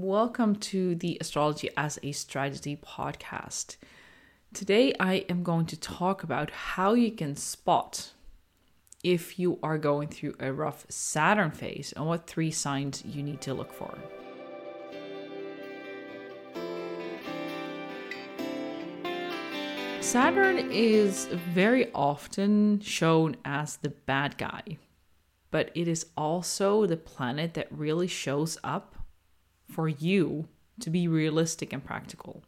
Welcome to the Astrology as a Strategy podcast. Today, I am going to talk about how you can spot if you are going through a rough Saturn phase and what three signs you need to look for. Saturn is very often shown as the bad guy, but it is also the planet that really shows up for you to be realistic and practical.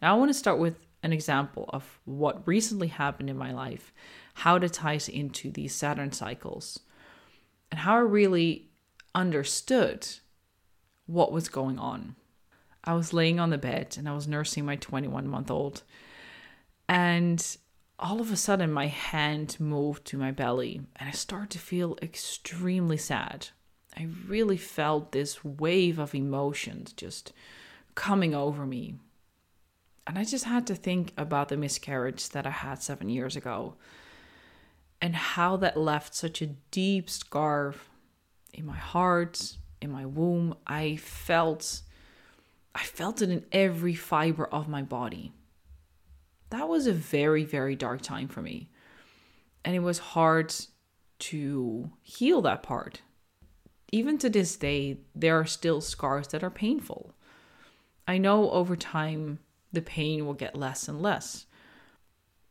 Now, I want to start with an example of what recently happened in my life, how it ties into these Saturn cycles, and how I really understood what was going on. I was laying on the bed and I was nursing my 21 month old and all of a sudden, my hand moved to my belly, and I started to feel extremely sad. I really felt this wave of emotions just coming over me. And I just had to think about the miscarriage that I had seven years ago and how that left such a deep scar in my heart, in my womb. I felt I felt it in every fiber of my body that was a very, very dark time for me. And it was hard to heal that part. Even to this day, there are still scars that are painful. I know over time the pain will get less and less,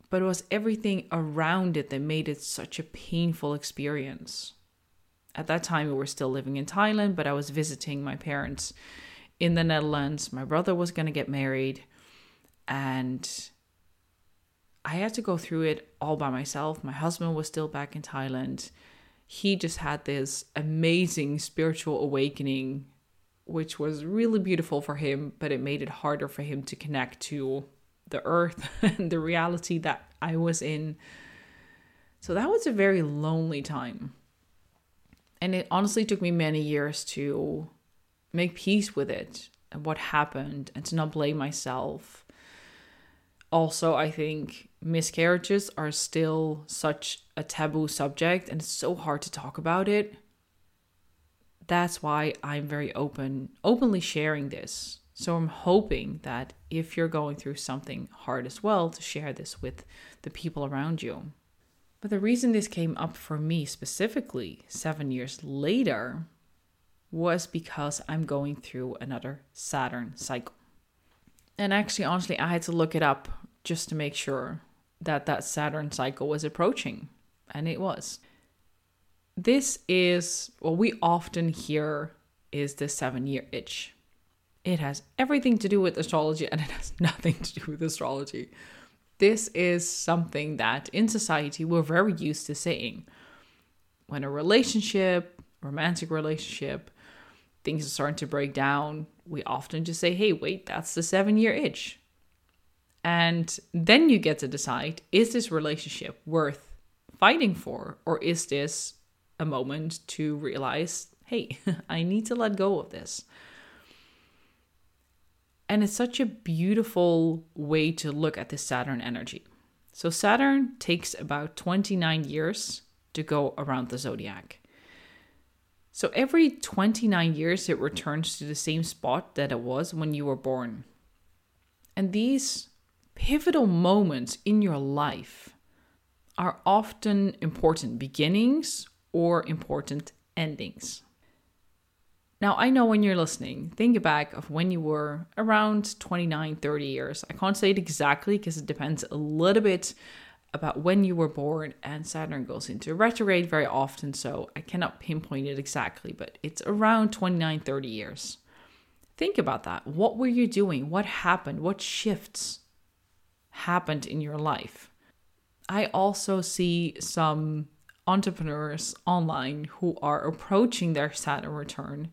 but it was everything around it that made it such a painful experience. At that time, we were still living in Thailand, but I was visiting my parents in the Netherlands. My brother was going to get married, and I had to go through it all by myself. My husband was still back in Thailand. He just had this amazing spiritual awakening, which was really beautiful for him, but it made it harder for him to connect to the earth and the reality that I was in. So that was a very lonely time. And it honestly took me many years to make peace with it and what happened and to not blame myself also, I think miscarriages are still such a taboo subject and it's so hard to talk about it. That's why I'm very open, openly sharing this. So I'm hoping that if you're going through something hard as well, to share this with the people around you. But the reason this came up for me specifically seven years later was because I'm going through another Saturn cycle. And actually, honestly, I had to look it up just to make sure that that Saturn cycle was approaching. And it was. This is what we often hear is the seven year itch. It has everything to do with astrology and it has nothing to do with astrology. This is something that in society we're very used to saying. When a relationship, romantic relationship, things are starting to break down, we often just say, hey, wait, that's the seven year itch. And then you get to decide is this relationship worth fighting for? Or is this a moment to realize, hey, I need to let go of this? And it's such a beautiful way to look at this Saturn energy. So, Saturn takes about 29 years to go around the zodiac. So, every 29 years, it returns to the same spot that it was when you were born. And these pivotal moments in your life are often important beginnings or important endings. Now, I know when you're listening, think back of when you were around 29, 30 years. I can't say it exactly because it depends a little bit about when you were born, and Saturn goes into retrograde very often, so I cannot pinpoint it exactly, but it's around 29, 30 years. Think about that. What were you doing? What happened? What shifts? Happened in your life. I also see some entrepreneurs online who are approaching their Saturn return,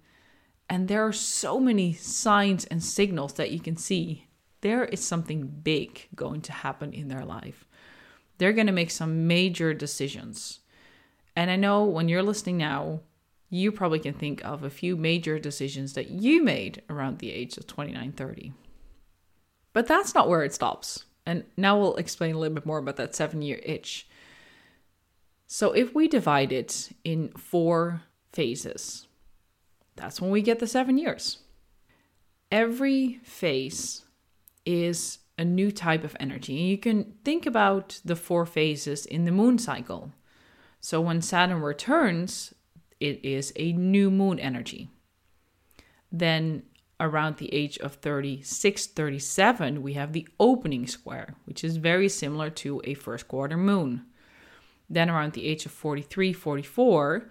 and there are so many signs and signals that you can see there is something big going to happen in their life. They're going to make some major decisions. And I know when you're listening now, you probably can think of a few major decisions that you made around the age of 29, 30. But that's not where it stops. And now we'll explain a little bit more about that seven year itch. So if we divide it in four phases, that's when we get the seven years. every phase is a new type of energy. You can think about the four phases in the moon cycle. So when Saturn returns, it is a new moon energy. Then around the age of 36, 37, we have the opening square, which is very similar to a first quarter moon. Then around the age of 43, 44,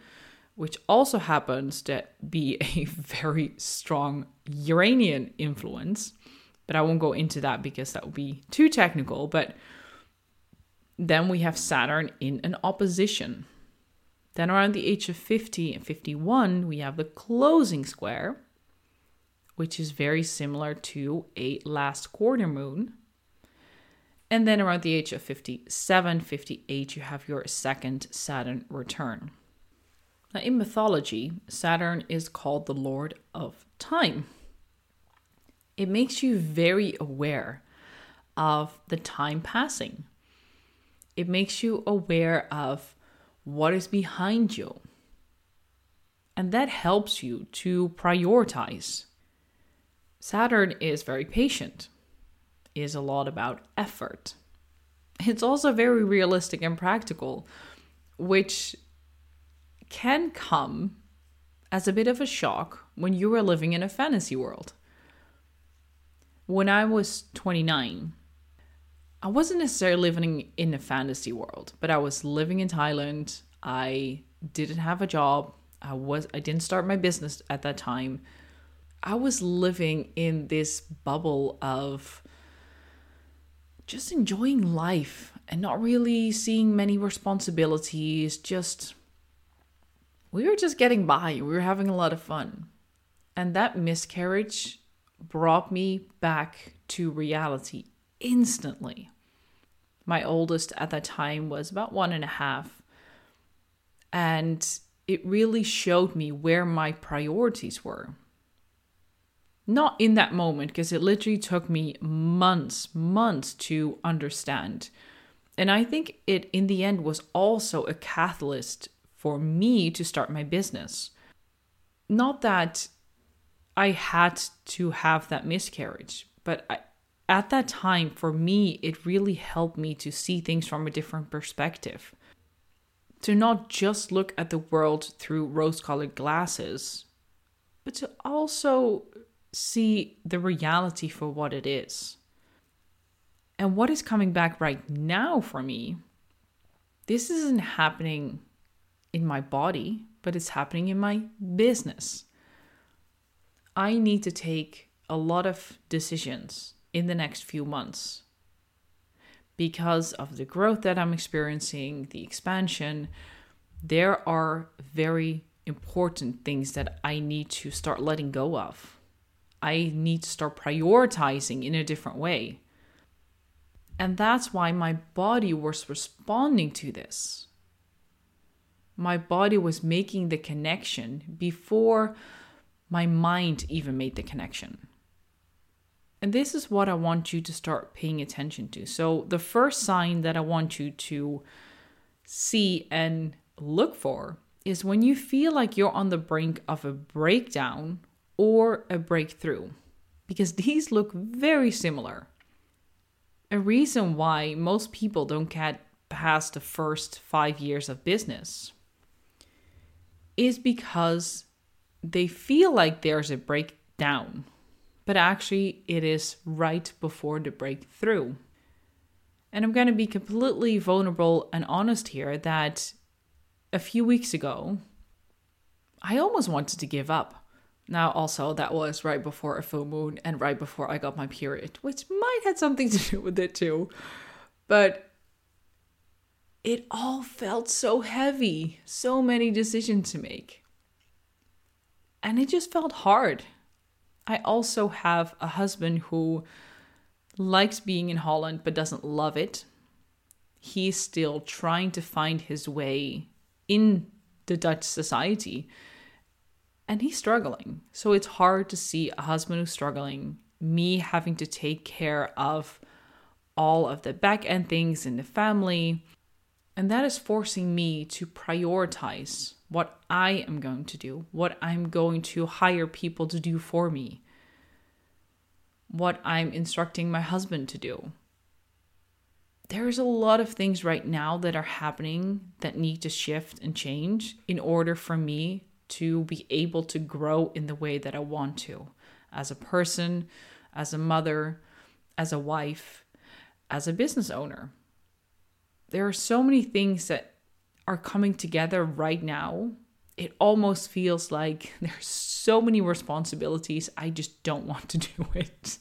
which also happens to be a very strong Uranian influence, but I won't go into that because that would be too technical. But then we have Saturn in an opposition. Then around the age of 50 and 51, we have the closing square, which is very similar to a last quarter moon. And then around the age of 57, 58, you have your second Saturn return. Now, in mythology, Saturn is called the Lord of Time. It makes you very aware of the time passing. It makes you aware of what is behind you. And that helps you to prioritize. Saturn is very patient, is a lot about effort. It's also very realistic and practical, which can come as a bit of a shock when you are living in a fantasy world. When I was 29, I wasn't necessarily living in a fantasy world, but I was living in Thailand. I didn't have a job. I was I didn't start my business at that time. I was living in this bubble of just enjoying life and not really seeing many responsibilities, just we were just getting by. We were having a lot of fun. And that miscarriage brought me back to reality instantly. My oldest at that time was about one and a half. And it really showed me where my priorities were. Not in that moment, because it literally took me months, months to understand. And I think it, in the end, was also a catalyst for me to start my business. Not that I had to have that miscarriage, but I, at that time, for me, it really helped me to see things from a different perspective. To not just look at the world through rose colored glasses, but to also see the reality for what it is. And what is coming back right now for me, this isn't happening in my body, but it's happening in my business. I need to take a lot of decisions in the next few months because of the growth that I'm experiencing, the expansion. There are very important things that I need to start letting go of. I need to start prioritizing in a different way. And that's why my body was responding to this my body was making the connection before my mind even made the connection. And this is what I want you to start paying attention to. So, the first sign that I want you to see and look for is when you feel like you're on the brink of a breakdown or a breakthrough, because these look very similar. A reason why most people don't get past the first five years of business is because they feel like there's a breakdown, but actually it is right before the breakthrough. And I'm going to be completely vulnerable and honest here that a few weeks ago, I almost wanted to give up. Now, also, that was right before a full moon and right before I got my period, which might have something to do with it too. But it all felt so heavy, so many decisions to make. And it just felt hard. I also have a husband who likes being in Holland but doesn't love it. He's still trying to find his way in the Dutch society and he's struggling. So it's hard to see a husband who's struggling, me having to take care of all of the back end things in the family, and that is forcing me to prioritize what I am going to do, what I'm going to hire people to do for me. what I'm instructing my husband to do. There's a lot of things right now that are happening that need to shift and change in order for me to be able to grow in the way that I want to as a person, as a mother, as a wife, as a business owner. There are so many things that are coming together right now. It almost feels like there's so many responsibilities. I just don't want to do it.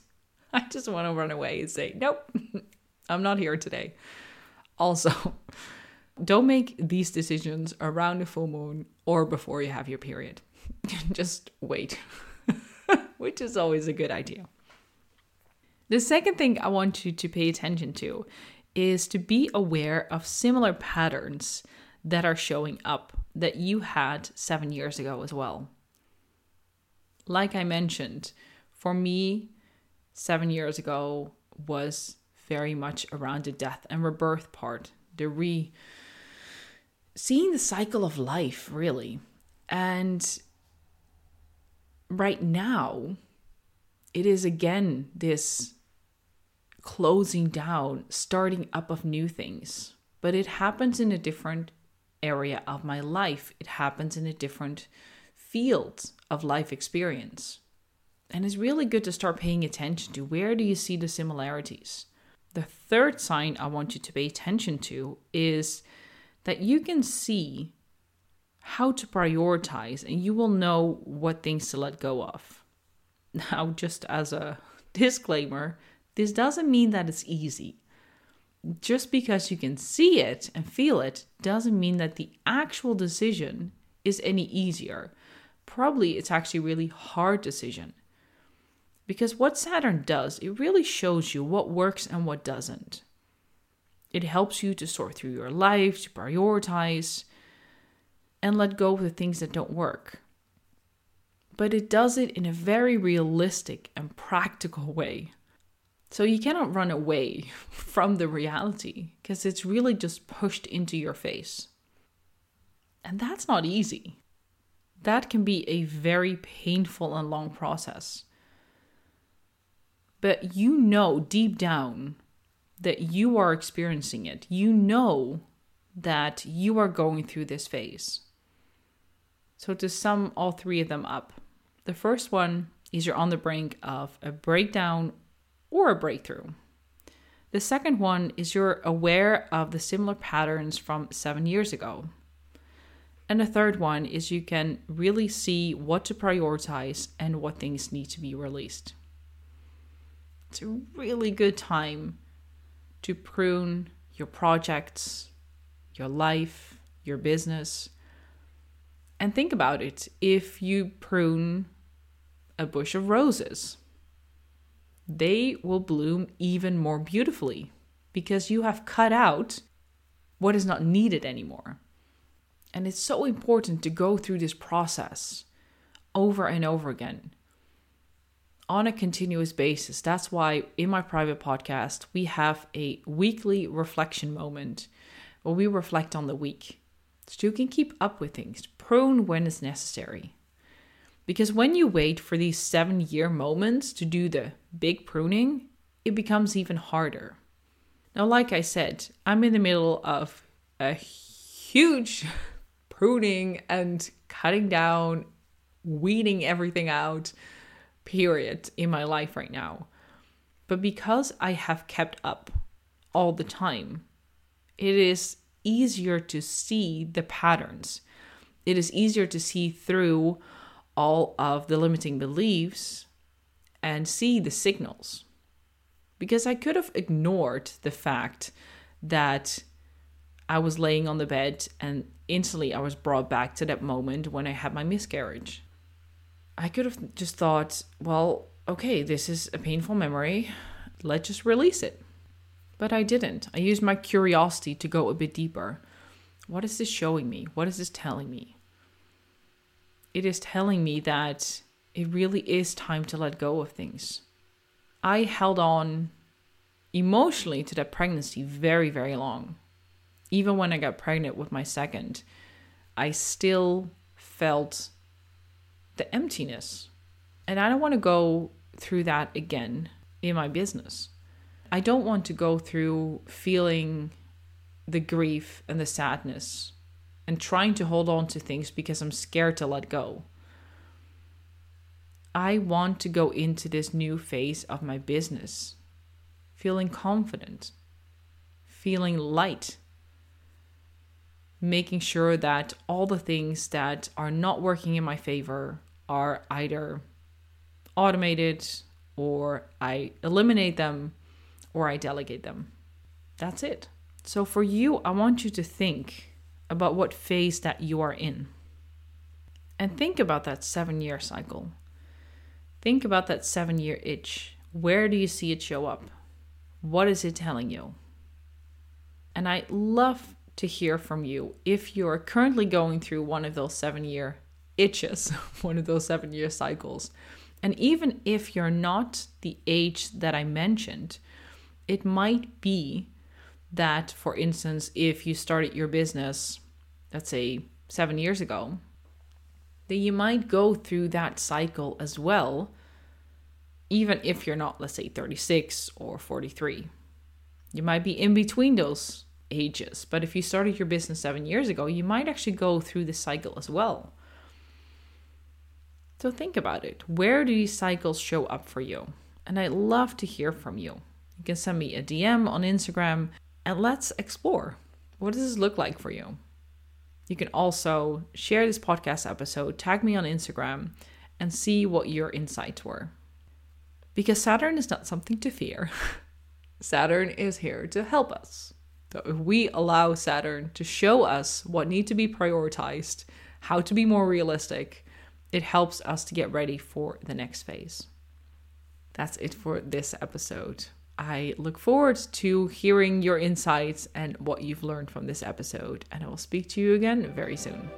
I just want to run away and say, nope, I'm not here today. Also, don't make these decisions around the full moon or before you have your period. just wait, which is always a good idea. The second thing I want you to pay attention to is to be aware of similar patterns that are showing up that you had seven years ago as well. Like I mentioned, for me, seven years ago was very much around the death and rebirth part, the re seeing the cycle of life, really. And right now, it is again this closing down, starting up of new things. But it happens in a different area of my life, it happens in a different field of life experience. And it's really good to start paying attention to where do you see the similarities. The third sign I want you to pay attention to is that you can see how to prioritize and you will know what things to let go of. Now, just as a disclaimer, this doesn't mean that it's easy. Just because you can see it and feel it doesn't mean that the actual decision is any easier. Probably it's actually a really hard decision. Because what Saturn does, it really shows you what works and what doesn't. It helps you to sort through your life, to prioritize, and let go of the things that don't work. But it does it in a very realistic and practical way. So you cannot run away from the reality because it's really just pushed into your face. And that's not easy. That can be a very painful and long process. But you know deep down that you are experiencing it. You know that you are going through this phase. So, to sum all three of them up, the first one is you're on the brink of a breakdown or a breakthrough. The second one is you're aware of the similar patterns from seven years ago. And the third one is you can really see what to prioritize and what things need to be released. It's a really good time to prune your projects, your life, your business. And think about it if you prune a bush of roses, they will bloom even more beautifully because you have cut out what is not needed anymore. And it's so important to go through this process over and over again on a continuous basis. That's why in my private podcast, we have a weekly reflection moment where we reflect on the week so you can keep up with things, prune when it's necessary. Because when you wait for these seven year moments to do the big pruning, it becomes even harder. Now, like I said, I'm in the middle of a huge pruning and cutting down, weeding everything out period in my life right now. But because I have kept up all the time, it is easier to see the patterns. It is easier to see through all of the limiting beliefs and see the signals. Because I could have ignored the fact that I was laying on the bed and instantly I was brought back to that moment when I had my miscarriage. I could have just thought, well, okay, this is a painful memory. Let's just release it. But I didn't. I used my curiosity to go a bit deeper. What is this showing me? What is this telling me? It is telling me that it really is time to let go of things. I held on emotionally to that pregnancy very, very long. Even when I got pregnant with my second, I still felt the emptiness. And I don't want to go through that again in my business. I don't want to go through feeling the grief and the sadness and trying to hold on to things because I'm scared to let go. I want to go into this new phase of my business feeling confident, feeling light, making sure that all the things that are not working in my favor are either automated or I eliminate them or I delegate them. That's it. So for you, I want you to think about what phase that you are in. And think about that seven year cycle. Think about that seven year itch. Where do you see it show up? What is it telling you? And I love to hear from you if you're currently going through one of those seven year itches, one of those seven year cycles. And even if you're not the age that I mentioned, it might be that, for instance, if you started your business, let's say seven years ago, that you might go through that cycle as well, even if you're not, let's say, 36 or 43. You might be in between those ages, but if you started your business seven years ago, you might actually go through this cycle as well. So think about it. Where do these cycles show up for you? And I'd love to hear from you. You can send me a DM on Instagram and let's explore. What does this look like for you? You can also share this podcast episode, tag me on Instagram, and see what your insights were. Because Saturn is not something to fear. Saturn is here to help us. So if we allow Saturn to show us what need to be prioritized, how to be more realistic, it helps us to get ready for the next phase. That's it for this episode. I look forward to hearing your insights and what you've learned from this episode, and I will speak to you again very soon.